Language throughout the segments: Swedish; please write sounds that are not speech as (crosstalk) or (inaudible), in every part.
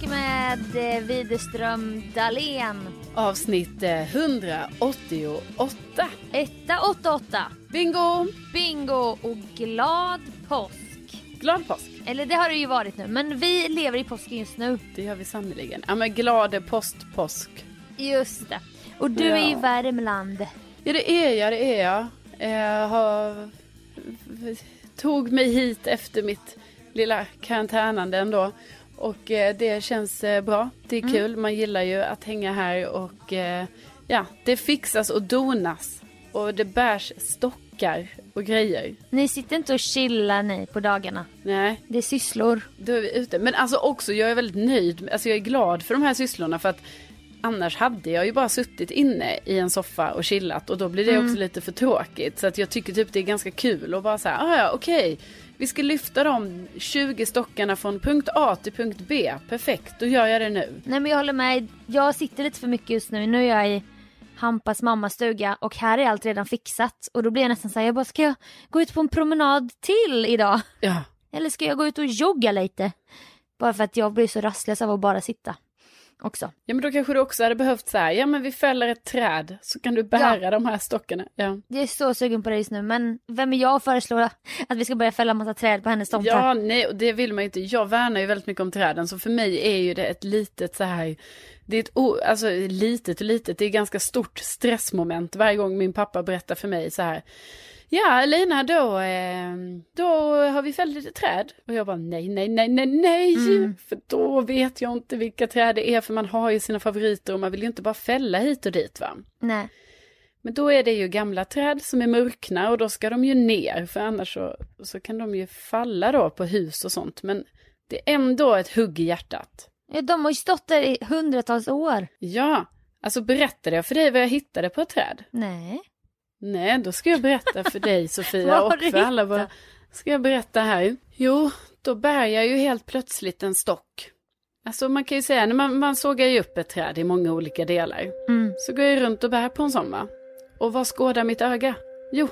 Tillbaka med eh, Widerström Dahlén. Avsnitt eh, 188. Etta 88. Bingo! Bingo och glad påsk. Glad påsk. Eller det har det ju varit nu, men vi lever i påsken just nu. Det gör vi sannerligen. Ja men glad postpåsk. Just det. Och du Ja. är i Värmland. Ja det är jag, det är jag. Jag har... tog mig hit efter mitt lilla karantänande ändå. Och eh, det känns eh, bra. Det är kul. Man gillar ju att hänga här och eh, ja, det fixas och donas. Och det bärs stockar och grejer. Ni sitter inte och chillar ni på dagarna. Nej, Det är sysslor. Då är vi ute. Men alltså också, jag är väldigt nöjd. Alltså jag är glad för de här sysslorna för att annars hade jag ju bara suttit inne i en soffa och chillat och då blir det också lite för tråkigt. Så att jag tycker typ det är ganska kul och bara så här, ah, ja okej. Vi ska lyfta de 20 stockarna från punkt A till punkt B. Perfekt, då gör jag det nu. Nej men jag håller med. Jag sitter lite för mycket just nu. Nu är jag i Hampas mammas stuga och här är allt redan fixat. Och då blir jag nästan såhär, jag bara ska jag gå ut på en promenad till idag? Ja, Eller ska jag gå ut och jogga lite? Bara för att jag blir så rastlös av att bara sitta. Också. ja men då kanske du också hade behövt så här, ja men vi fäller ett träd så kan du bära de här stockarna. Ja. Jag är så sugen på det just nu men vem är jag att föreslå att vi ska börja fälla massa träd på hennes tomtar? Ja, nej, och det vill man ju inte. Jag värnar ju väldigt mycket om träden, så för mig är ju det ett litet så här, det är ett, o, alltså litet och litet, det är ganska stort stressmoment varje gång min pappa berättar för mig så här, ja Lina då, eh, då har vi fällt lite träd. Och jag bara nej, nej, nej, nej, nej, för då vet jag inte vilka träd det är, för man har ju sina favoriter och man vill ju inte bara fälla hit och dit va. Nej. Men då är det ju gamla träd som är mörkna och då ska de ju ner för annars så, så kan de ju falla då på hus och sånt. Men det är ändå ett hugg i hjärtat. Ja, De har ju stått där i hundratals år. Ja, alltså berättade jag för dig vad jag hittade på ett träd? Nej. Nej, då ska jag berätta för dig (laughs) Sofia och för alla våra... Ska jag berätta här? Jo, då bär jag ju helt plötsligt en stock. Alltså man kan ju säga, när man, man sågar ju upp ett träd i många olika delar. Mm. Så går jag runt och bär på en sån va? Och vad skådar mitt öga? Jo,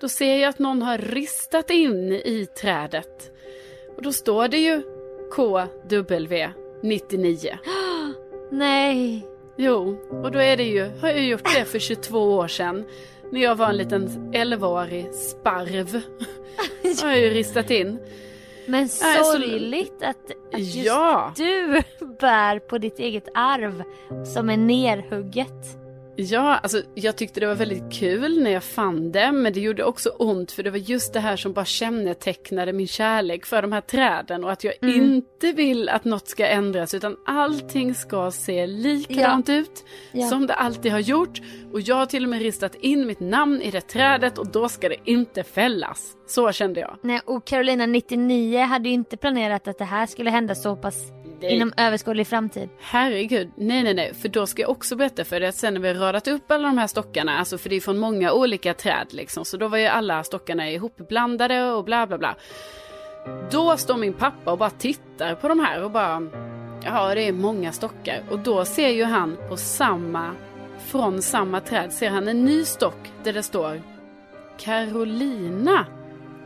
då ser jag att någon har ristat in i trädet. Och då står det ju KW99. (gasps) Nej. Jo, och då är det ju, har jag gjort det för 22 år sedan. När jag var en liten 11-årig sparv. (laughs) har jag ju ristat in. Men så- sorgligt att, att just Ja. du bär på ditt eget arv som är nerhugget. Ja, alltså jag tyckte det var väldigt kul när jag fann det, men det gjorde också ont för det var just det här som bara kännetecknade min kärlek för de här träden och att jag Mm. inte vill att något ska ändras utan allting ska se likadant ut Ja. som det alltid har gjort. Och jag har till och med ristat in mitt namn i det trädet och då ska det inte fällas. Så kände jag. Nej, och Carolina 99 hade ju inte planerat att det här skulle hända så pass Nej. inom överskådlig framtid. Herregud, nej nej nej, för då ska jag också berätta för dig att sen när vi radat upp alla de här stockarna, alltså för det är från många olika träd liksom, så då var ju alla stockarna ihopblandade och bla bla bla. Då står min pappa och bara tittar på de här och bara, ja det är många stockar. Och då ser ju han på samma, från samma träd, ser han en ny stock där det står Carolina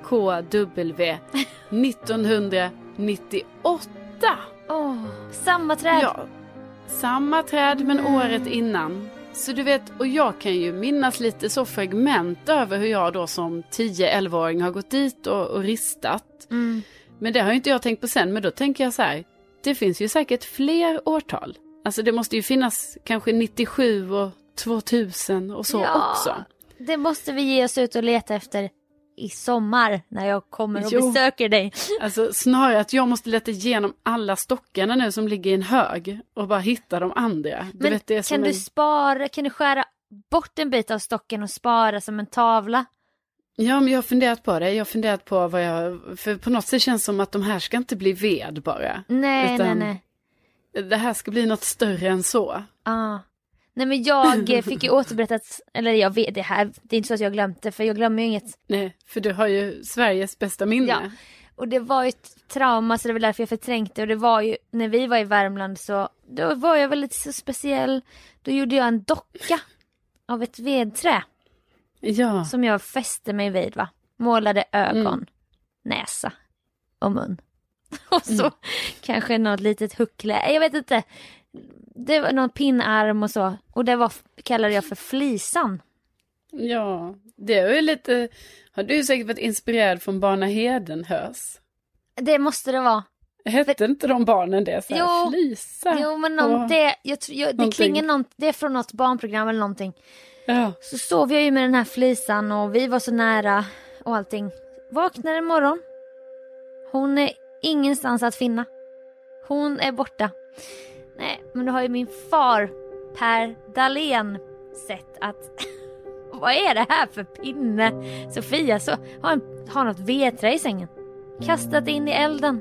KW 1998. Åh, samma träd. Ja, samma träd men året innan. Så du vet, och jag kan ju minnas lite så fragment över hur jag då som 10-11-åring har gått dit och, och ristat. Mm. Men det har ju inte jag tänkt på sen, men då tänker jag så här, det finns ju säkert fler årtal. Alltså det måste ju finnas kanske 97 och 2000 och så Ja. också. Det måste vi ge oss ut och leta efter i sommar när jag kommer och Jo. besöker dig. Alltså snarare att jag måste leta igenom alla stockarna nu som ligger i en hög och bara hitta de andra. Du Men vet, det kan du en... spara, kan du skära bort en bit av stocken och spara som en tavla? Ja, men jag har funderat på det. Jag har funderat på vad jag... För på något sätt känns det som att de här ska inte bli ved bara. Nej, Utan- nej, nej. Det här ska bli något större än så. Ah. Nej men jag eh, fick ju (laughs) återberättat, eller jag vet det här, det är inte så att jag glömt det för jag glömmer ju inget. Nej, för du har ju Sveriges bästa minne. Ja. Och det var ju ett trauma så det var därför jag förträngde och det var ju när vi var i Värmland så då var jag väldigt så speciell. Då gjorde jag en docka av ett vedträ Ja. som jag fäste mig vid va. Målade ögon, näsa och mun. (laughs) Och så kanske något litet huckle, jag vet inte. Det var någon pinnarm och så. Och det var, kallade jag för flisan. Ja, det är ju lite... Har du säkert varit inspirerad från Barna Hedenhös? Det måste det vara. Hette inte de barnen det? Så här, Jo. Flisa? Jo men någon, Och- det, jag, jag, det klingar någon, det är från något barnprogram eller någonting. Ja. Så sov jag ju med den här flisan och vi var så nära och allting. Vaknade en morgon. Hon är ingenstans att finna. Hon är borta. Nej, men då har ju min far Per Dahlén sett att (laughs) vad är det här för pinne? Sofia så har, en, har något vedträ i sängen. Kastat in i elden.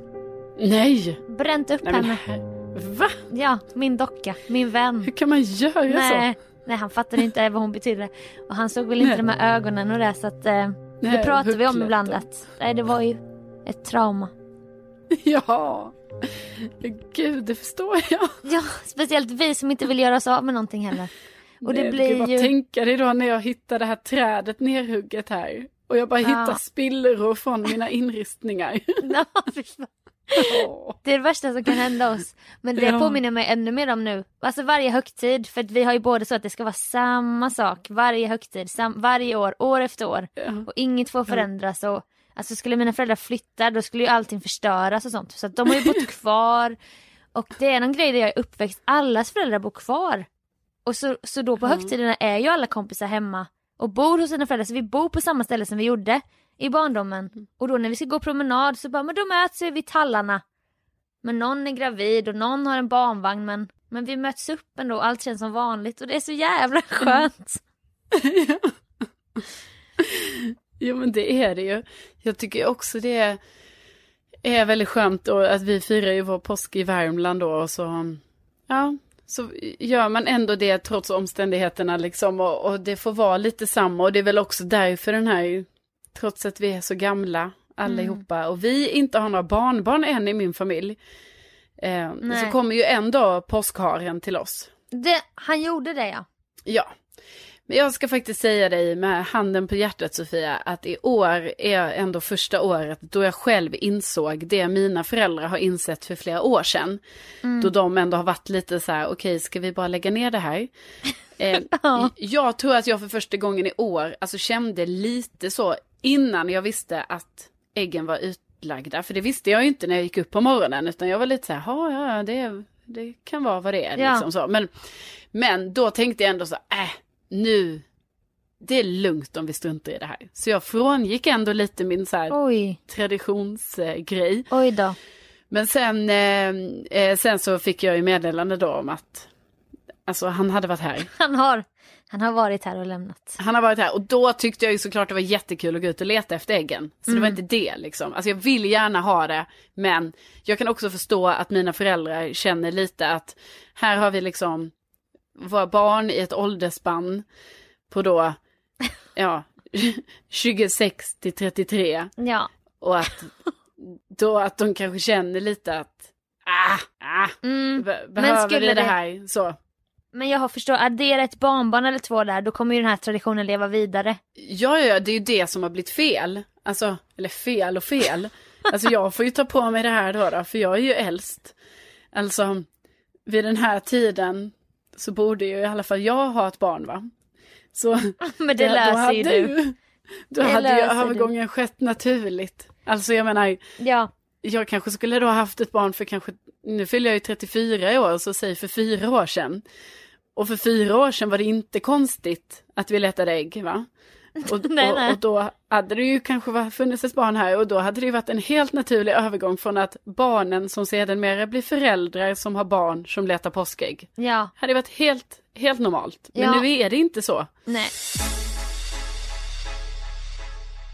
Nej! Bränt upp Nej men, henne. här- va? Ja, min docka, min vän. Hur kan man göra Nej, så? nej, han fattade inte (laughs) vad hon betydde. Och han såg väl inte Nej. de här ögonen och det så att eh, Nej, det pratar vi om ibland att nej, det var ju ett trauma. (laughs) Ja. (laughs) Gud, det förstår jag. Ja, speciellt vi som inte vill göra oss av med någonting heller. Och det du blir bara ju... tänka dig då när jag hittar det här trädet nerhugget här. Och jag bara Ja. hittar spillror från mina inristningar. (laughs) Åh. det är det värsta som kan hända oss. Men det Ja. påminner mig ännu mer om nu. Alltså varje högtid, för att vi har ju både så att det ska vara samma sak varje högtid, sam- varje år, år efter år. Ja. Och inget får förändras och alltså skulle mina föräldrar flytta då skulle ju allting förstöras och sånt. Så att de har ju bott (laughs) kvar. Och det är någon grej där jag är uppväxt, allas föräldrar bor kvar. Och så, så då på Ja. högtiderna är ju alla kompisar hemma och bor hos sina föräldrar. Så vi bor på samma ställe som vi gjorde i barndomen. Och då när vi ska gå promenad så bara, men då möts vi vid tallarna. Men någon är gravid och någon har en barnvagn men, men vi möts upp ändå och allt känns som vanligt och det är så jävla skönt. (laughs) (laughs) Jo men det är det ju. Jag tycker också det är, är väldigt skönt då att vi firar ju vår påsk i Värmland då och så, ja, så gör man ändå det trots omständigheterna liksom och, och det får vara lite samma och det är väl också därför den här, trots att vi är så gamla allihopa och vi inte har några barnbarn än i min familj, eh, så kommer ju ändå påskharen till oss. Det, han gjorde det ja. Ja, men jag ska faktiskt säga dig med handen på hjärtat Sofia, att i år är ändå första året då jag själv insåg det mina föräldrar har insett för flera år sedan. Då de ändå har varit lite så här, okej ska vi bara lägga ner det här? (laughs) Eh, Ja. Jag tror att jag för första gången i år alltså kände lite så innan jag visste att äggen var ut, utlagda, för det visste jag ju inte när jag gick upp på morgonen, utan jag var lite så här, ja, ja, det, det kan vara vad det är. Ja. Liksom så. Men, men då tänkte jag ändå så, äh, nu, det är lugnt om vi struntar i det här. Så jag frångick ändå lite min så här traditionsgrej. oj då. Men sen, eh, eh, sen så fick jag ju meddelande då om att, alltså han hade varit här. (laughs) Han har, han har varit här och lämnat. Han har varit här och då tyckte jag ju såklart det var jättekul att gå ut och leta efter äggen. Så det var inte det liksom. Alltså jag vill gärna ha det, men jag kan också förstå att mina föräldrar känner lite att här har vi liksom våra barn i ett åldersspann på då, (laughs) ja, 26 till 33. Ja, Och att då att de kanske känner lite att, ah, ah, mm. be- behöver vi det det- här? Så. men jag har förstått, addera ett barnbarn eller två där, då kommer ju den här traditionen leva vidare. Ja, ja, det är ju det som har blivit fel. Alltså, eller fel och fel. (laughs) Alltså jag får ju ta på mig det här då, då för jag är ju äldst. Alltså, vid den här tiden så borde ju i alla fall jag ha ett barn va? Så (laughs) Men det löser ju du. Då Det hade ju löser du. övergången skett naturligt. Alltså jag menar, Ja, jag kanske skulle då ha haft ett barn för kanske, nu fyller jag ju 34 i år, så säg för fyra år sedan. Och för fyra år sedan var det inte konstigt att vi letade ägg va? Och, (laughs) Nej, och, nej. och då hade det ju kanske funnits ett barn här och då hade det ju varit en helt naturlig övergång från att barnen som sedermera blir föräldrar som har barn som letar påskägg. ja, Hade varit helt, helt normalt. Men Ja. nu är det inte så. nej.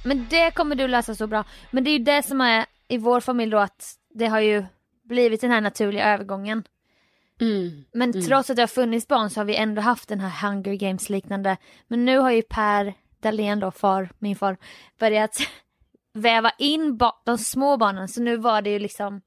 Men det kommer du lösa så bra. Men det är ju det som är i vår familj då att det har ju blivit den här naturliga övergången. Mm. Men trots att det har funnits barn så har vi ändå haft den här Hunger Games liknande. Men nu har ju Per Dahlén då, far, min far, börjat (laughs) väva in de små barnen. Så nu var det ju liksom,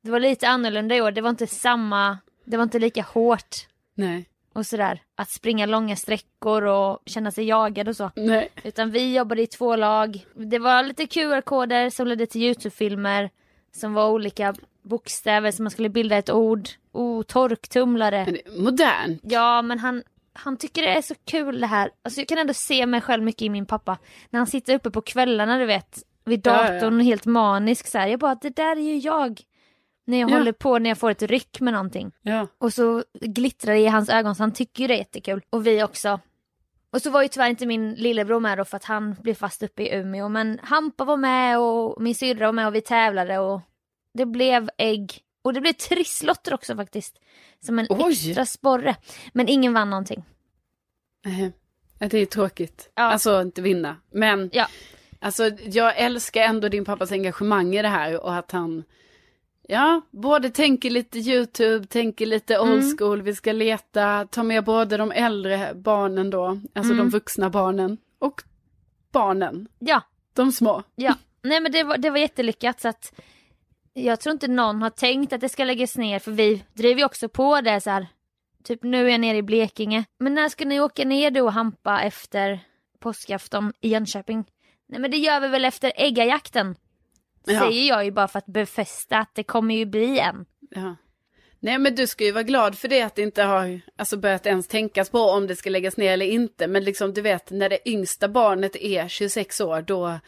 det var lite annorlunda i år. Det var inte samma, det var inte lika hårt Nej. och sådär. Att springa långa sträckor och känna sig jagad och så. Nej. Utan vi jobbade i två lag. Det var lite QR-koder som ledde till YouTube-filmer. Som var olika bokstäver som man skulle bilda ett ord. Oh, torktumlare. Modernt. Ja, men han, han tycker det är så kul det här. Alltså jag kan ändå se mig själv mycket i min pappa. När han sitter uppe på kvällarna, du vet, vid datorn och helt manisk så här. Jag bara, det där är ju jag. När jag Ja. håller på, när jag får ett ryck med någonting. Ja. Och så glittrar det i hans ögon så han tycker ju det är jättekul. Och vi också. Och så var ju tyvärr inte min lillebror med då för att han blev fast uppe i Umeå. Men Hampa var med och min syrra var med och vi tävlade och det blev ägg. Och det blev trisslotter också faktiskt. Som en Oj. extra sporre. Men ingen vann någonting. Nej, Det är tråkigt. Ja. Alltså inte vinna. Men Ja. alltså, jag älskar ändå din pappas engagemang i det här och att han Ja, både tänker lite YouTube, tänker lite old Mm. school, vi ska leta, ta med både de äldre barnen då, alltså Mm. de vuxna barnen och barnen, Ja, de små. ja. Nej men det var, det var jättelyckat så att jag tror inte någon har tänkt att det ska läggas ner för vi driver ju också på det så här. Typ nu är jag nere i Blekinge. Men när ska ni åka ner då och hampa efter påskafton i Jönköping? Nej men det gör vi väl efter äggajakten. Ja. Säger jag ju bara för att befästa att det kommer ju bli en. Ja. Nej men du ska ju vara glad för det att det inte har alltså, börjat ens tänkas på om det ska läggas ner eller inte. Men liksom du vet när det yngsta barnet är 26 år då,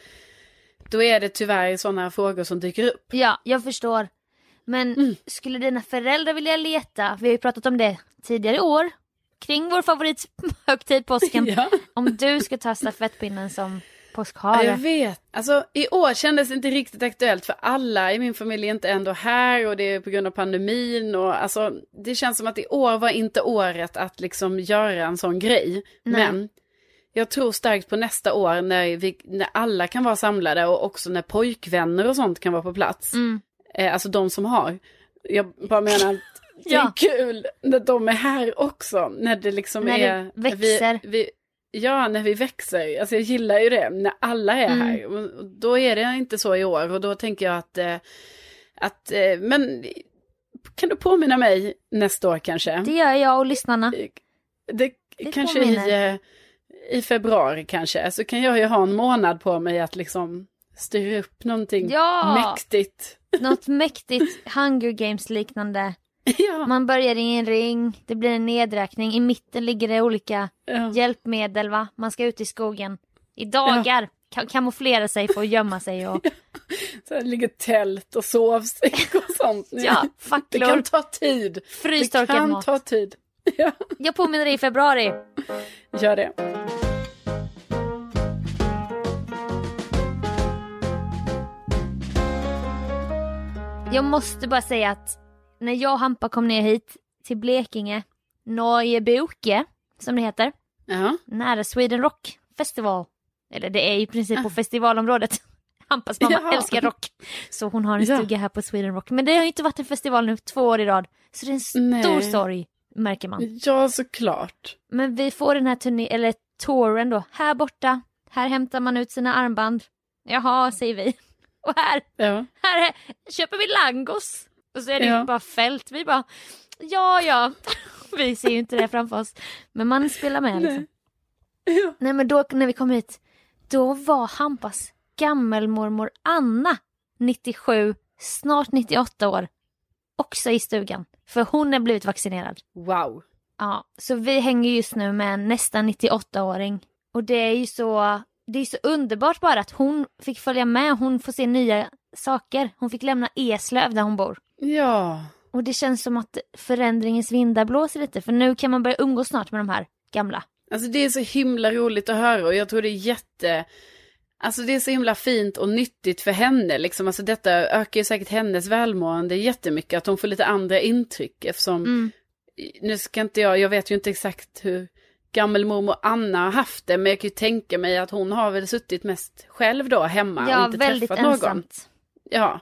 då är det tyvärr sådana frågor som dyker upp. Ja, jag förstår. Men Mm. skulle dina föräldrar vilja leta, vi har ju pratat om det tidigare i år, kring vår favorithögtid påsken. (laughs) Ja. Om du ska ta stafettpinnen som påskhare. jag vet. Alltså i år kändes det inte riktigt aktuellt för alla i min familj är inte ändå här och det är på grund av pandemin och alltså det känns som att i år var inte året att liksom göra en sån grej. Nej. Men jag tror starkt på nästa år när, vi, när alla kan vara samlade och också när pojkvänner och sånt kan vara på plats. Mm. Eh, alltså de som har. Jag bara menar att det Ja. är kul när de är här också. När det liksom När det är... växer. Vi, vi, ja, när vi växer. Alltså jag gillar ju det. När alla är Mm. här. Och, då är det inte så i år. Och då tänker jag att... Eh, att eh, men kan du påminna mig nästa år kanske? Det gör jag och lyssnarna. Det, Det kanske i, påminner. eh, i februari kanske. Så kan jag ju ha en månad på mig att liksom styra upp någonting Ja! mäktigt. Något (laughs) mäktigt Hunger Games liknande. Ja. Man börjar i en ring, det blir en nedräkning, i mitten ligger det olika ja. hjälpmedel va. Man ska ut i skogen i dagar, ka- kamouflera sig för att gömma sig och (laughs) Så här, ligger tält och sovsäck och sånt. Ja, Det facklor. kan ta tid. Det Frystorkad kan mat. ta tid. (laughs) Ja, Jag påminner dig i februari. gör det. Jag måste bara säga att när jag och Hampa kom ner hit till Blekinge, Norgeboke, som det heter, Ja. nära Sweden Rock Festival. Eller det är i princip på festivalområdet. (laughs) Hampas mamma Ja. älskar rock. Så hon har en Ja. stuga här på Sweden Rock. Men det har ju inte varit en festival nu två år i rad. Så det är en stor Nej. sorg, märker man. ja, såklart. Men vi får den här turné, eller touren då, här borta. Här hämtar man ut sina armband. Jaha, säger vi. (laughs) Och här, Ja. här är, köper vi langos. Och så är det Ja. bara fält. Vi bara, ja ja. (laughs) Vi ser ju inte det framför oss. Men man spelar med liksom. Ja. Nej men då när vi kom hit, då var Hampas gammelmormor Anna, 97, snart 98 år, också i stugan. För hon är blivit vaccinerad. Wow. Ja, så vi hänger just nu med en nästan 98-åring. Och det är ju så, det är så underbart bara att hon fick följa med, hon får se nya saker. Hon fick lämna Eslöv där hon bor. Ja. Och det känns som att förändringens vindar blåser lite, för nu kan man börja umgås snart med de här gamla. Alltså det är så himla roligt att höra och jag tror det är jätte... Alltså det är så himla fint och nyttigt för henne liksom. Alltså detta ökar ju säkert hennes välmående jättemycket. Att hon får lite andra intryck eftersom... Mm. Nu ska inte jag, jag vet ju inte exakt hur gammelmormor Anna har haft det. Men jag kan ju tänka mig att hon har väl suttit mest själv då hemma och Ja, inte väldigt träffat någon. ensamt. Ja.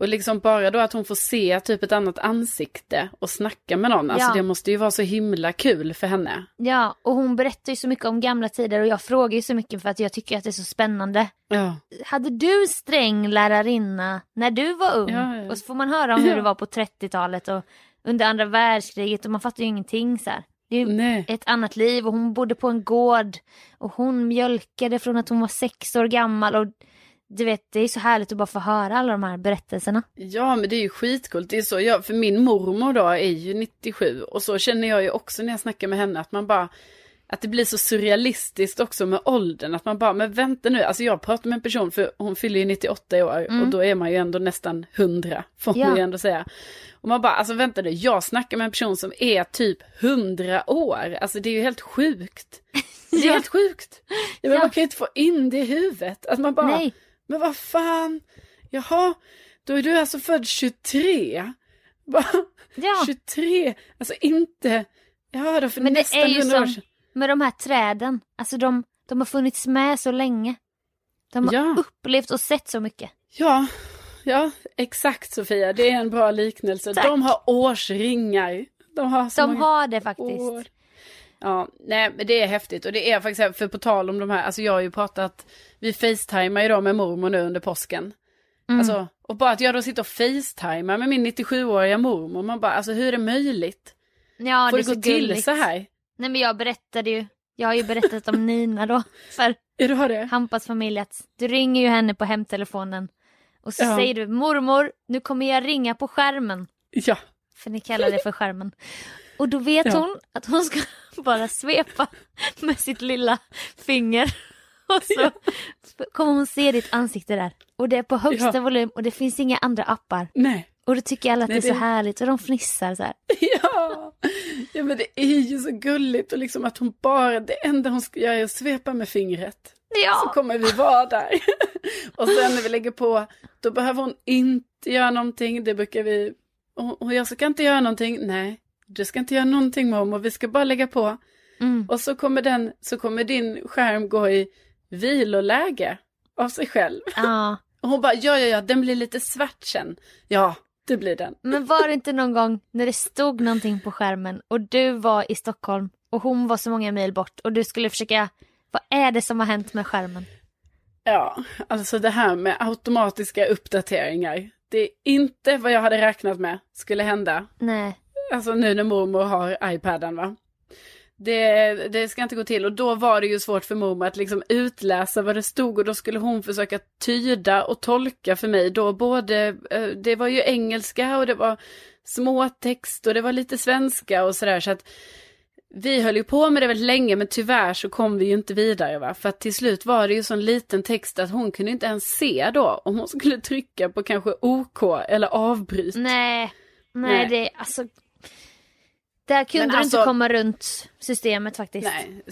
Och liksom bara då att hon får se typ ett annat ansikte och snacka med någon. Alltså Ja. det måste ju vara så himla kul för henne. Ja, och hon berättar ju så mycket om gamla tider och jag frågar ju så mycket för att jag tycker att det är så spännande. Ja. Hade du sträng lärarinna när du var ung? Ja, ja. Och så får man höra om hur det var på 30-talet och under andra världskriget och man fattar ju ingenting så här. Det är ju Nej. ett annat liv och hon bodde på en gård och hon mjölkade från att hon var sex år gammal och du vet det är så härligt att bara få höra alla de här berättelserna. Ja men det är ju skitcoolt. Det är så, jag, för min mormor då är ju 97 och så känner jag ju också när jag snackar med henne att man bara att det blir så surrealistiskt också med åldern. Att man bara, men vänta nu, alltså jag pratar med en person för hon fyller ju 98 i år och då är man ju ändå nästan 100 får man Ja. ju ändå säga. Och man bara, alltså vänta nu, jag snackar med en person som är typ 100 år. Alltså det är ju helt sjukt. Det är (laughs) Ja. helt sjukt. Ja. Man kan ju inte få in det i huvudet. Att man bara, Nej. Men vad fan, jaha, då är du alltså född 23. Bara, (laughs) Ja. 23, alltså inte, ja då för Men det nästan är ju 100 år som sedan. med de här träden, alltså de, de har funnits med så länge. De har Ja. upplevt och sett så mycket. Ja, ja, exakt Sofia, det är en bra liknelse. Tack. De har årsringar. De har så De många har det faktiskt. år. Ja, nej men det är häftigt och det är faktiskt, för på tal om de här, alltså jag har ju pratat, vi facetimar ju då med mormor nu under påsken. Mm. Alltså, och bara att jag då sitter och facetimar med min 97-åriga mormor, man bara, alltså hur är det möjligt? Ja, Får det det gå till så här? Nej men jag berättade ju, jag har ju berättat om (laughs) Nina då, för Ja, du har det? Hampas familj att du ringer ju henne på hemtelefonen och så Ja. säger du mormor, nu kommer jag ringa på skärmen. Ja. För ni kallar det för skärmen. (laughs) Och då vet Ja. hon att hon ska (laughs) bara svepa med sitt lilla finger. (laughs) Och så kommer hon se ditt ansikte där. Och det är på högsta Ja. volym och det finns inga andra appar. Nej. Och då tycker alla att Nej, det är så det- härligt och de fnissar så här. (laughs) Ja. ja, men det är ju så gulligt och liksom att hon bara, det enda hon ska göra är att svepa med fingret. Så Ja, kommer vi vara där. och sen när vi lägger på, då behöver hon inte göra någonting. Det brukar vi, och jag ska inte göra någonting. Nej, du ska inte göra någonting mormor, vi ska bara lägga på. mm. Och så kommer, den, så kommer din skärm gå i viloläge av sig själv. ja. (laughs) Och hon bara, ja, ja, ja, den blir lite svart sen. Ja, det blir den. Men var det inte någon gång när det stod någonting på skärmen och du var i Stockholm och hon var så många mil bort och du skulle försöka, vad är det som har hänt med skärmen? Ja, alltså det här med automatiska uppdateringar. Det är inte vad jag hade räknat med skulle hända. Nej, Alltså nu när mormor har iPaden va. Det, det ska inte gå till och då var det ju svårt för mormor att liksom utläsa vad det stod och då skulle hon försöka tyda och tolka för mig då både, eh, det var ju engelska och det var småtext och det var lite svenska och sådär så att vi höll ju på med det väldigt länge men tyvärr så kom vi ju inte vidare va. För att till slut var det ju sån liten text att hon kunde inte ens se då om hon skulle trycka på kanske OK eller avbryt. Nej, nej, Nej. det alltså. Där kunde Men du alltså- inte komma runt systemet faktiskt.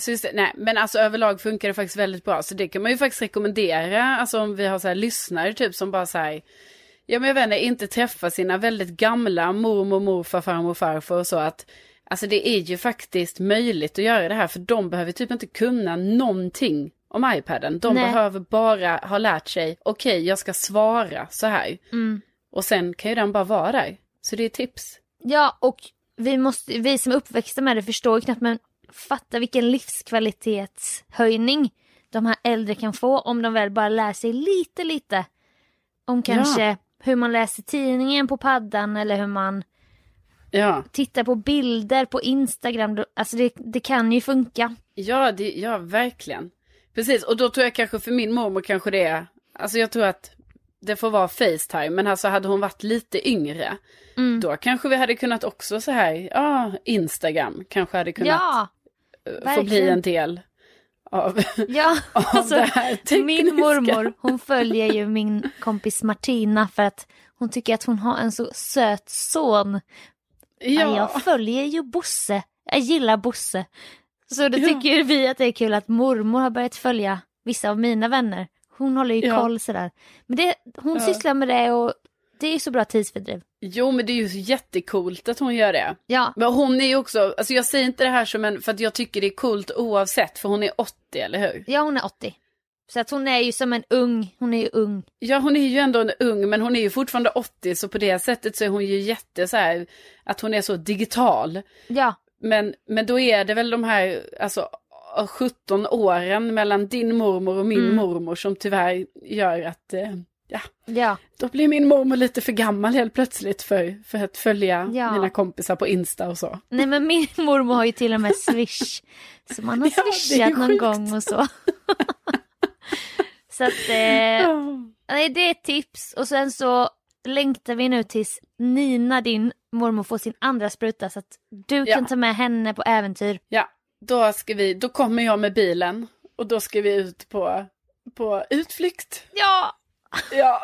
Nej, det, nej, men alltså överlag funkar det faktiskt väldigt bra. Så det kan man ju faktiskt rekommendera. Alltså om vi har så här lyssnare typ som bara så här, ja men jag vet inte, inte träffa sina väldigt gamla mormor, morfar, farmor, farfar och så att Alltså det är ju faktiskt möjligt att göra det här för de behöver typ inte kunna någonting om iPaden. De Nej. behöver bara ha lärt sig, okej jag ska svara så här. Mm. Och sen kan ju den bara vara där. Så det är tips. Ja, och vi, måste, vi som är uppväxta med det förstår ju knappt men fatta vilken livskvalitetshöjning de här äldre kan få om de väl bara lär sig lite, lite om kanske hur man läser tidningen på paddan eller hur man Ja. tittar på bilder på Instagram. Alltså det, det kan ju funka. Ja, det, ja, verkligen. Precis, och då tror jag kanske för min mormor kanske det är, alltså jag tror att det får vara Facetime, men alltså hade hon varit lite yngre, Mm. då kanske vi hade kunnat också så här, ja, Instagram kanske hade kunnat Ja, eh, få bli verkligen. en del av, (laughs) ja. (laughs) av Alltså, det här tekniska. min mormor hon följer ju min kompis Martina för att hon tycker att hon har en så söt son. Ja. Ja, Jag följer ju Bosse. Jag gillar Bosse. Så då Ja. tycker vi att det är kul att mormor har börjat följa vissa av mina vänner. Hon håller ju Ja. koll sådär. Men det, hon Ja. sysslar med det och det är ju så bra tidsfördriv. jo men det är ju så jättekult att hon gör det. Ja, Men hon är ju också, alltså jag säger inte det här som en, för att jag tycker det är coolt oavsett, för hon är 80, eller hur? ja hon är 80. Så att hon är ju som en ung, hon är ju ung. Ja, hon är ju ändå en ung, men hon är ju fortfarande 80, så på det sättet så är hon ju jätte så här, att hon är så digital. Ja, Men, men då är det väl de här, alltså 17 åren mellan din mormor och min Mm. mormor som tyvärr gör att, eh, ja, ja, då blir min mormor lite för gammal helt plötsligt för, för att följa Ja. mina kompisar på Insta och så. nej men min (laughs) mormor har ju till och med swish. Så man har Ja, swishat någon sjukt. gång och så. (laughs) så att eh, Nej, det är ett tips. Och sen så längtar vi nu tills Nina, din mormor, får sin andra spruta så att du Ja. kan ta med henne på äventyr. Ja, då ska vi, då kommer jag med bilen och då ska vi ut på, på utflykt. Ja! Ja.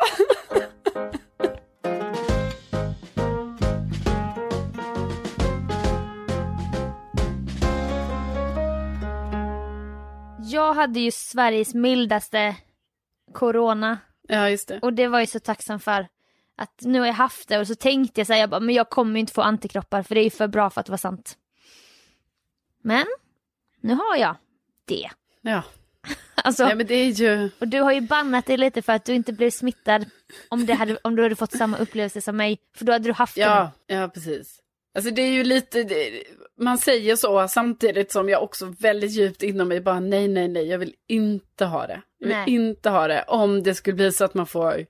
Jag hade ju Sveriges mildaste corona Ja, just det. och det var jag så tacksam för. Att nu har jag haft det och så tänkte jag så här, jag bara, men jag kommer ju inte få antikroppar för det är ju för bra för att vara sant. Men nu har jag det. Ja. (laughs) Alltså, Nej, men det är ju... Och du har ju bannat dig lite för att du inte blev smittad om, det hade, om du hade fått samma upplevelse som mig. För då hade du haft det. Ja, ja precis. Alltså det är ju lite, det, man säger så samtidigt som jag också väldigt djupt inom mig bara nej, nej, nej, jag vill inte ha det. Jag vill Nej. inte ha det om det skulle bli så att man får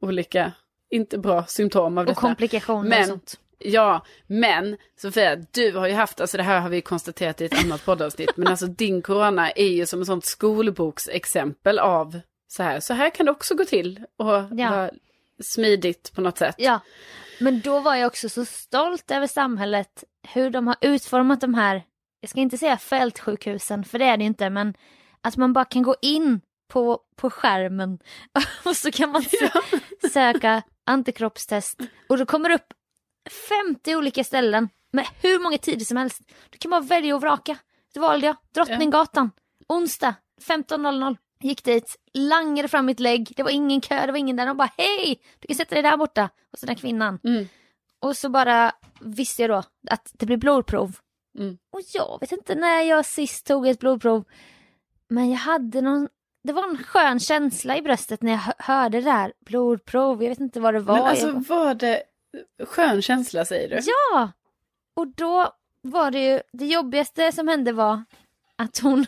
olika, inte bra symptom av Och detta. komplikationer Men- och sånt. Ja, men Sofia, du har ju haft, alltså det här har vi konstaterat i ett annat poddavsnitt, men alltså din corona är ju som ett sånt skolboksexempel av så här, så här kan det också gå till och Ja. vara smidigt på något sätt. Ja. Men då var jag också så stolt över samhället. Hur de har utformat de här, jag ska inte säga fältsjukhusen för det är det inte, men att man bara kan gå in på, på skärmen (laughs) och så kan man sö- söka antikroppstest och då kommer det upp 50 olika ställen med hur många tider som helst. Du kan bara välja och vraka. Då valde jag Drottninggatan, onsdag 15.00. Gick dit, langade fram mitt lägg, det var ingen kö, det var ingen där. De bara hej, du kan sätta dig där borta. Och så den här kvinnan. Mm. Och så bara visste jag då att det blir blodprov. Mm. Och jag vet inte när jag sist tog ett blodprov. Men jag hade någon, det var en skön känsla i bröstet när jag hö- hörde det där blodprov. Jag vet inte vad det var. Men alltså var det skön känsla säger du? Ja! Och då var det ju, det jobbigaste som hände var att hon,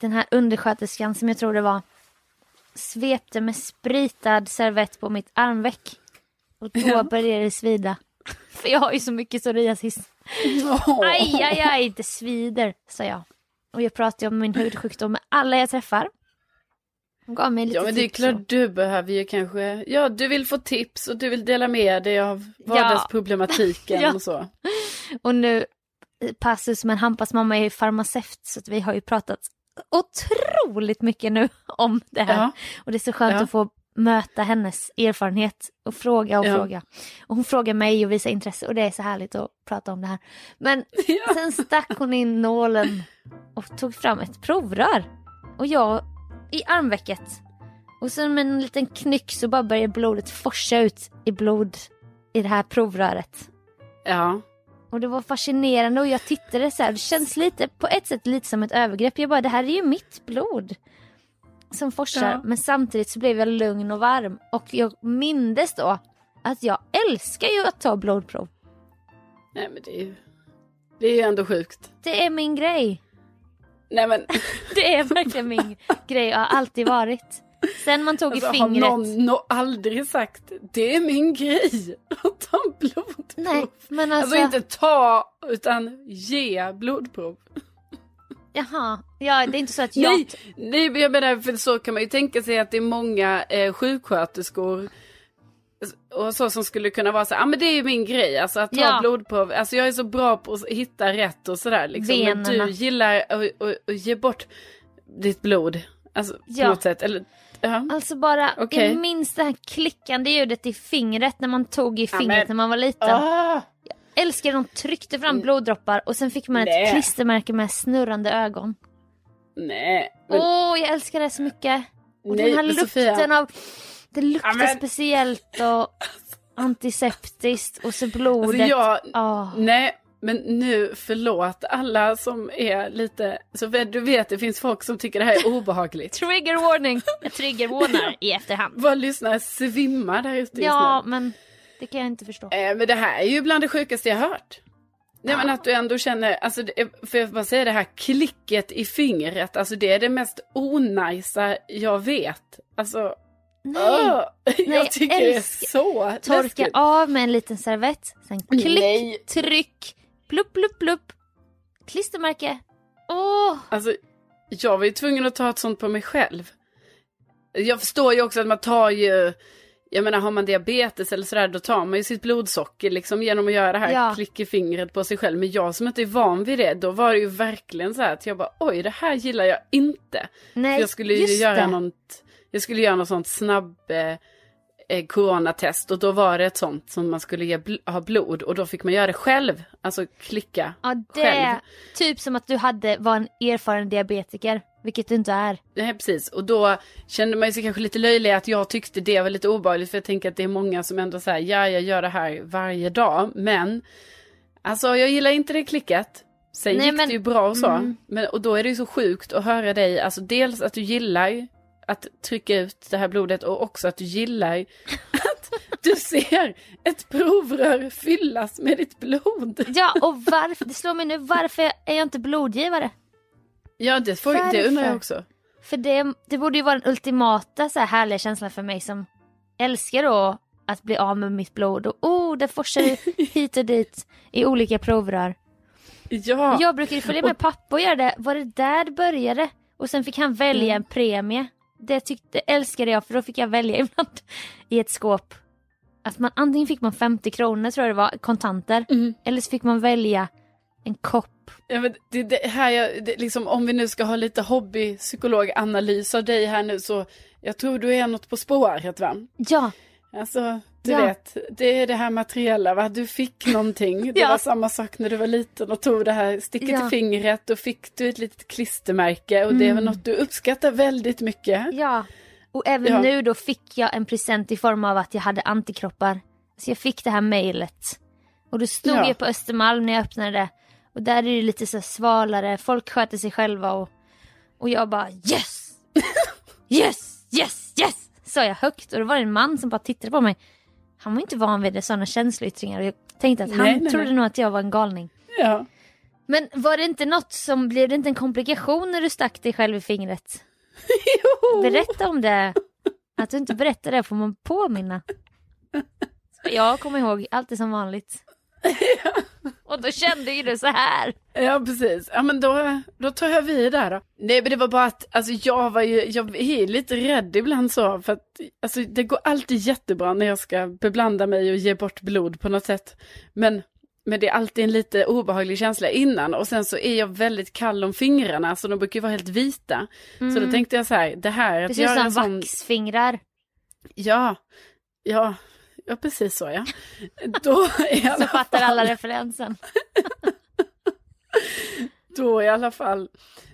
den här undersköterskan som jag tror det var, svepte med spritad servett på mitt armveck. Och då Ja. började det svida. För jag har ju så mycket psoriasis. Åh. Aj, aj, aj, det svider, sa jag. Och jag pratar ju om min hudsjukdom med alla jag träffar. Hon gav mig lite Ja men det är klart och- du behöver ju kanske, ja du vill få tips och du vill dela med dig av vardagsproblematiken (laughs) Ja. och så. Och nu, passus, men Hampas mamma är ju farmaceut så att vi har ju pratat otroligt mycket nu (laughs) om det här. Ja. Och det är så skönt Ja. att få möta hennes erfarenhet och fråga och Ja. fråga. Och hon frågar mig och visar intresse och det är så härligt att prata om det här. Men (laughs) sen stack hon in nålen och tog fram ett provrör. Och jag i armvecket. Och sen med en liten knyck så bara börjar blodet forsa ut i blod i det här provröret. Ja. Och det var fascinerande och jag tittade så här, det känns lite, på ett sätt lite som ett övergrepp. Jag bara, det här är ju mitt blod. Som forsar, Ja. men samtidigt så blev jag lugn och varm. Och jag mindes då att jag älskar ju att ta blodprov. Nej men det är ju, det är ju ändå sjukt. Det är min grej. Nej men (laughs) Det är verkligen min grej och har alltid varit. Sen man tog alltså, i har fingret. någon nå aldrig sagt det är min grej (laughs) att ta blodprov. Nej, men alltså. Alltså inte ta utan ge blodprov. (laughs) Jaha, ja det är inte så att jag... Nej, nej, men jag menar för så kan man ju tänka sig att det är många eh, sjuksköterskor och så som skulle kunna vara så ja ah, men det är ju min grej, alltså att ta Ja. blodprov, alltså jag är så bra på att hitta rätt och sådär liksom. Men du gillar att, att, att ge bort ditt blod, alltså på Ja. något sätt, eller ja. Alltså bara, Okej. jag minns det här klickande ljudet i fingret när man tog i Ja, fingret men- när man var liten. Ah! Älskar de tryckte fram bloddroppar och sen fick man ett Nej. klistermärke med snurrande ögon. Nej, Åh, men, jag älskar det så mycket. Och nej den här lukten Sofia. av, det luktar Ja, men- speciellt och antiseptiskt och så blodet. Alltså jag, Åh. nej men nu förlåt alla som är lite, så du vet det finns folk som tycker det här är obehagligt. (laughs) Trigger warning! Jag triggervarnar (laughs) i efterhand. Våra lyssnare svimmar där ute Ja, nu. men det kan jag inte förstå. Eh, men det här är ju bland det sjukaste jag hört. Nej men att du ändå känner, alltså för jag bara säga det här klicket i fingret, alltså det är det mest onajsa jag vet. Alltså, Nej, åh, (laughs) jag jag tycker det är så torka läskigt. av med en liten servett. Sen klick, Nej. tryck, plupp, plupp, plupp. Klistermärke. Åh! Alltså, jag var ju tvungen att ta ett sånt på mig själv. Jag förstår ju också att man tar ju, jag menar har man diabetes eller sådär, då tar man ju sitt blodsocker liksom genom att göra det här Ja. klick i fingret på sig själv. Men jag som inte är van vid det, då var det ju verkligen så här att jag bara, oj det här gillar jag inte. Nej, För jag skulle ju göra det. något, jag skulle göra något sånt snabb eh, eh, coronatest och då var det ett sånt som man skulle ge ha blod och då fick man göra det själv, alltså klicka Ja, det själv. typ som att du hade, var en erfaren diabetiker, vilket du inte är. Nej, precis. Och då kände man sig kanske lite löjlig att jag tyckte det var lite obehagligt. För jag tänker att det är många som ändå säger ja, jag gör det här varje dag. Men, alltså jag gillar inte det klicket. Sen Nej, gick men- det ju bra och så. Mm. Men, och då är det ju så sjukt att höra dig, alltså dels att du gillar att trycka ut det här blodet och också att du gillar att du ser ett provrör fyllas med ditt blod. Ja, och varför, det slår mig nu, varför är jag inte blodgivare? Ja, det, får, det undrar jag också. För det, det borde ju vara den ultimata så här härliga känslan för mig som älskar då att bli av med mitt blod och oh, det forsar (laughs) hit och dit i olika provrör. Ja. Jag brukar ju följa med pappa och göra det. Var det där det började? Och sen fick han välja en premie. Det tyckte, älskade jag för då fick jag välja ibland i ett skåp. Att man, antingen fick man 50 kronor tror jag det var, kontanter. Mm. Eller så fick man välja en kopp. Ja, men det, det här jag, det, liksom, om vi nu ska ha lite hobbypsykologanalys av dig här nu så jag tror du är något på spåret va? Ja, Alltså, du Ja. vet, det är det här materiella va? Du fick någonting. Det (laughs) Ja. var samma sak när du var liten och tog det här sticket Ja. i fingret. Då fick du ett litet klistermärke och det är väl något du uppskattar väldigt mycket. ja. Och även nu då fick jag en present i form av att jag hade antikroppar. Så jag fick det här mejlet. Och då stod Ja. jag på Östermalm när jag öppnade det. Och där är det lite så svalare, folk sköter sig själva och, och jag bara yes! (laughs) Yes! Yes! Yes! Sa jag högt och då var det en man som bara tittade på mig. Han var inte van vid sådana känsloyttringar och jag tänkte att han Nej, nej, trodde nej. nog att jag var en galning. Ja. Men var det inte något som, blev det inte en komplikation när du stack dig själv i fingret? (laughs) Jo. Berätta om det. Att du inte berättar det får man påminna. (laughs) Så Jag kommer ihåg allt är som vanligt. Och då kände ju du så här. Ja, precis. Ja, men då, då tar jag vid där då. Nej, men det var bara att, alltså jag var ju, jag är lite rädd ibland så, för att, alltså det går alltid jättebra när jag ska beblanda mig och ge bort blod på något sätt. Men, Men det är alltid en lite obehaglig känsla innan och sen så är jag väldigt kall om fingrarna så de brukar ju vara helt vita. Så då tänkte jag så här, det här Det ser ut som sån... vaxfingrar. Ja, ja, ja precis så ja. Då i (laughs) Så alla fattar fall, alla referensen. (laughs) då i alla fall,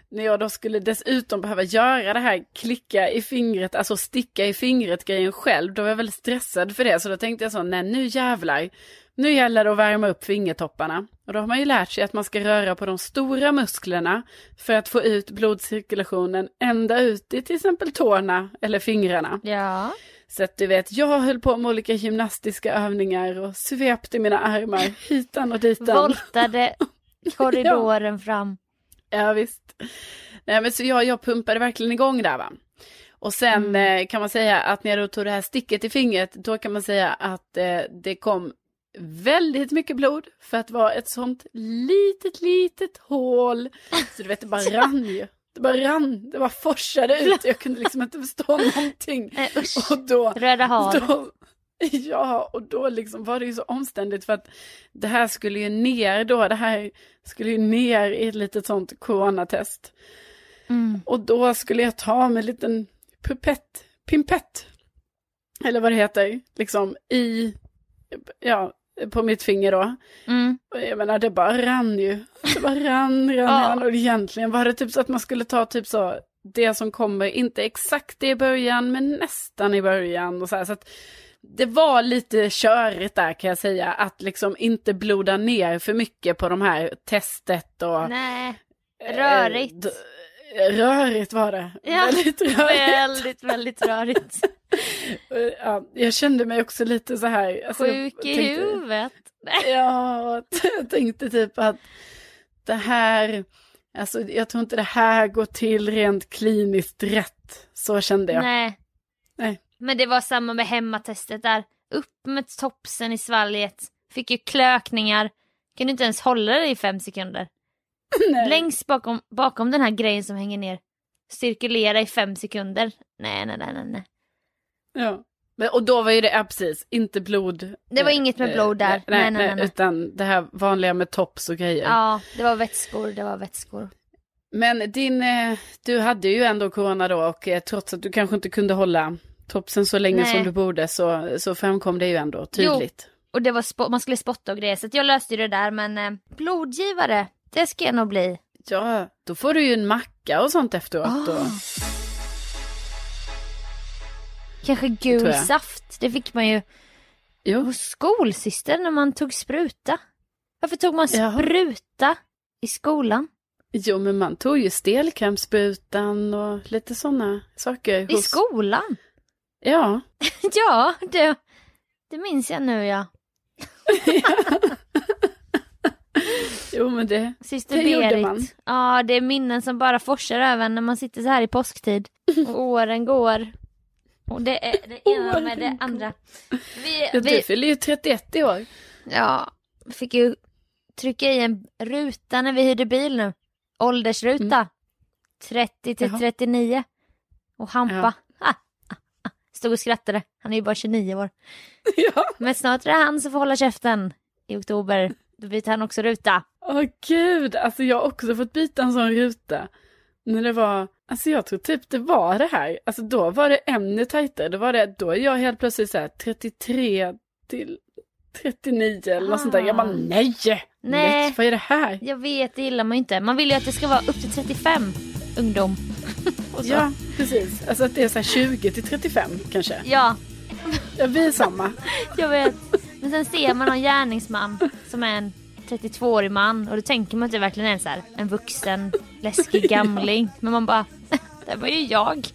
när jag då skulle dessutom behöva göra det här klicka i fingret, alltså sticka i fingret grejen själv, då var jag väldigt stressad för det. Så då tänkte jag så, nej nu jävlar, nu gäller det att värma upp fingertopparna. Och då har man ju lärt sig att man ska röra på de stora musklerna för att få ut blodcirkulationen ända ut i till exempel tårna eller fingrarna. Ja. Så att du vet, jag höll på med olika gymnastiska övningar och svepte mina armar hitan och ditan. Voltade (laughs) korridoren fram. Ja visst. Nej men så jag, jag pumpade verkligen igång där va. Och sen eh, kan man säga att när jag tog det här sticket i fingret, då kan man säga att eh, det kom väldigt mycket blod för att vara ett sånt litet, litet hål. Så du vet, det bara rann ju. Det bara rann, det bara forsade ut. Jag kunde liksom inte förstå (laughs) någonting. Nej, usch. Och då, Röda havet. (laughs) ja, och då liksom var det ju så omständigt för att det här skulle ju ner då, det här skulle ju ner i ett litet sånt coronatest. Mm. Och då skulle jag ta med en liten pupett, pimpett, eller vad det heter, liksom i, ja, på mitt finger då. Mm. Och jag menar, det bara rann ju. Det bara rann, rann, Ja. rann. Och egentligen var det typ så att man skulle ta typ så, det som kommer, inte exakt i början, men nästan i början. Och så här, så att det var lite körigt där kan jag säga, att liksom inte bloda ner för mycket på de här testet och... Nej, eh, rörigt. d- Rörigt var det. Ja, Väldigt rörigt. väldigt, väldigt rörigt. (laughs) Ja, jag kände mig också lite så här. alltså, Sjuk i tänkte- huvudet. Ja, jag tänkte typ att det här, alltså jag tror inte det här går till rent kliniskt rätt. Så kände jag. Nej. Nej. Men det var samma med hemmatestet där. Upp med topsen i svalget. Fick ju klökningar. Kunde inte ens hålla det i fem sekunder. (laughs) Nej. Längst bakom, bakom den här grejen som hänger ner. Cirkulera i fem sekunder. Nej, nej, nej, nej, nej. Ja. Men, och då var ju det, ja, precis, inte blod. Det var inget med blod där. Eh, Nej, nej, Nej, nej, nej. utan det här vanliga med tops och grejer. Ja, det var vätskor, det var vätskor. Men din, eh, du hade ju ändå corona då och eh, trots att du kanske inte kunde hålla topsen så länge som du borde så, så framkom det ju ändå tydligt. Och det var man skulle spotta och grejer, så jag löste ju det där. Men eh, blodgivare, det ska jag nog bli. Ja, då får du ju en macka och sånt efteråt. Då. Kanske gul saft, det fick man ju Jo. hos skolsyster när man tog spruta. Varför tog man spruta i skolan? jo, men man tog ju stelkrampssprutan och lite sådana saker. I hos- skolan? Ja. (laughs) Ja, det, det minns jag nu ja. (laughs) Jo, men det... Syster Det gjorde man. Ja, det är minnen som bara forsar över när man sitter så här i påsktid. Och (laughs) åren går. Och det är det ena med det andra. Vi, Ja, du vi, fyller ju 31 i år. ja, fick ju trycka i en ruta när vi hyrde bil nu. Åldersruta. 30 till Mm. Jaha. 39. Och Hampa. Ja. Stod och skrattade. Han är ju bara 29 år. (laughs) ja. Men snart är det han som får hålla käften. I oktober. Då byter han också ruta. Åh gud, alltså jag har också fått byta en sån ruta. När det var, alltså jag tror typ det var det här. Alltså då var det ännu tajtare. Då var det, då är jag helt plötsligt så här 33 till 39 eller något sånt där. Jag bara Ah. nej! Nej. Vad är det här? Jag vet, det gillar man ju inte. Man vill ju att det ska vara upp till 35 ungdom. (laughs) Ja, precis. Alltså att det är så här 20 till 35 kanske. ja, Ja, vi är samma. (laughs) jag vet. Men sen ser man någon gärningsman som är en 32-årig man och då tänker man att det verkligen är så här, en vuxen, läskig (laughs) gamling. Men man bara, (laughs) det var ju jag.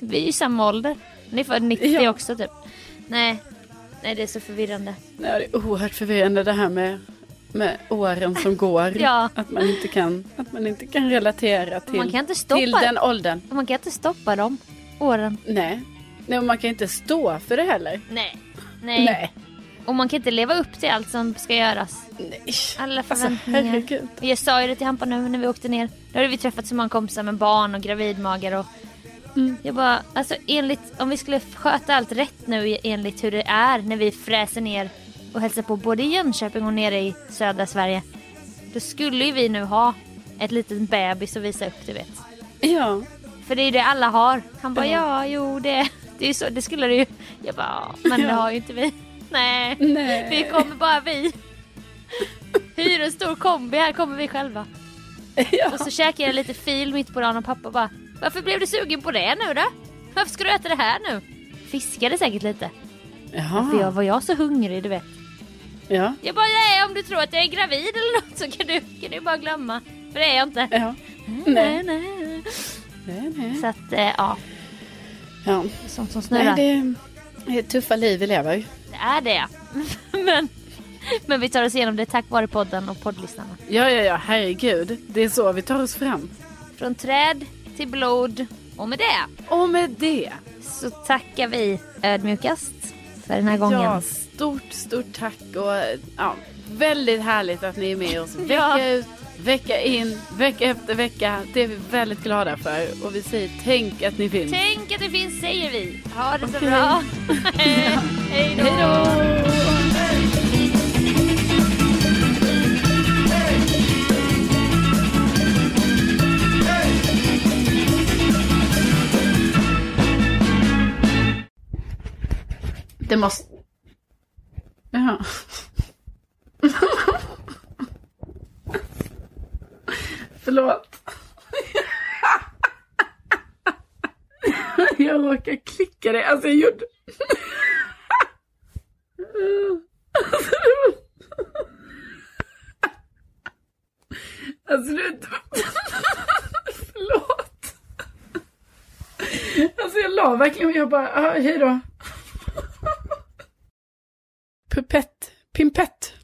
Det blir ju samma ålder. Han är född 90 Ja. också typ. Nej, nej det är så förvirrande. Nej, det är oerhört förvirrande det här med, med åren som går. (laughs) Ja. Att, man inte kan, att man inte kan relatera till, Man kan inte stoppa till den åldern. Man kan inte stoppa dem, åren. Nej. Nej, och man kan inte stå för det heller. Nej. Nej. Nej. Och man kan inte leva upp till allt som ska göras. Nej. Alla Alltså förväntningar. herregud. Jag sa ju det till Hampa nu när vi åkte ner. Då hade vi träffat så många kompisar med barn och gravidmagar och Mm. jag bara, alltså enligt, om vi skulle sköta allt rätt nu enligt hur det är när vi fräser ner och hälsa på både i Jönköping och nere i södra Sverige. Då skulle ju vi nu ha ett litet bebis att visa upp, du vet. Ja. För det är ju det alla har. Han bara ja, jo det, det, är så, det skulle det ju. Jag bara ja, men det har ju inte vi. Nej, Nej. vi kommer bara vi. Hyr en stor kombi, här kommer vi själva. ja. Och så käkade jag lite fil mitt på dagen och pappa bara Varför blev du sugen på det nu då? Varför ska du äta det här nu? Fiskade säkert lite. För jag Jaha. var jag så hungrig du vet. Ja. Jag bara nej om du tror att jag är gravid eller något så kan du, kan du bara glömma. För det är jag inte. Ja. Nej, nej. Nej, nej. Så att eh, ja, Ja. sånt som snurrar. Nej, det är tuffa liv vi lever. Det är det. (laughs) men, men vi tar oss igenom det tack vare podden och poddlyssnarna. Ja, ja, ja, herregud. Det är så vi tar oss fram. Från träd till blod. Och med det Och med det. så tackar vi ödmjukast för den här gången. Ja, stort, stort tack och ja, väldigt härligt att ni är med oss vecka Ja. ut, vecka in, vecka efter vecka. Det är vi väldigt glada för och vi säger tänk att ni finns. Tänk att det finns säger vi. Ha det så Okej. bra. (laughs) Hej då. Det måste... Ja. (laughs) Förlåt. jag råkade klicka dig, Alltså jag gjorde... Alltså du... Förlåt. Alltså jag la verkligen... Jag bara, ah, hej då. Pupett. Pimpett.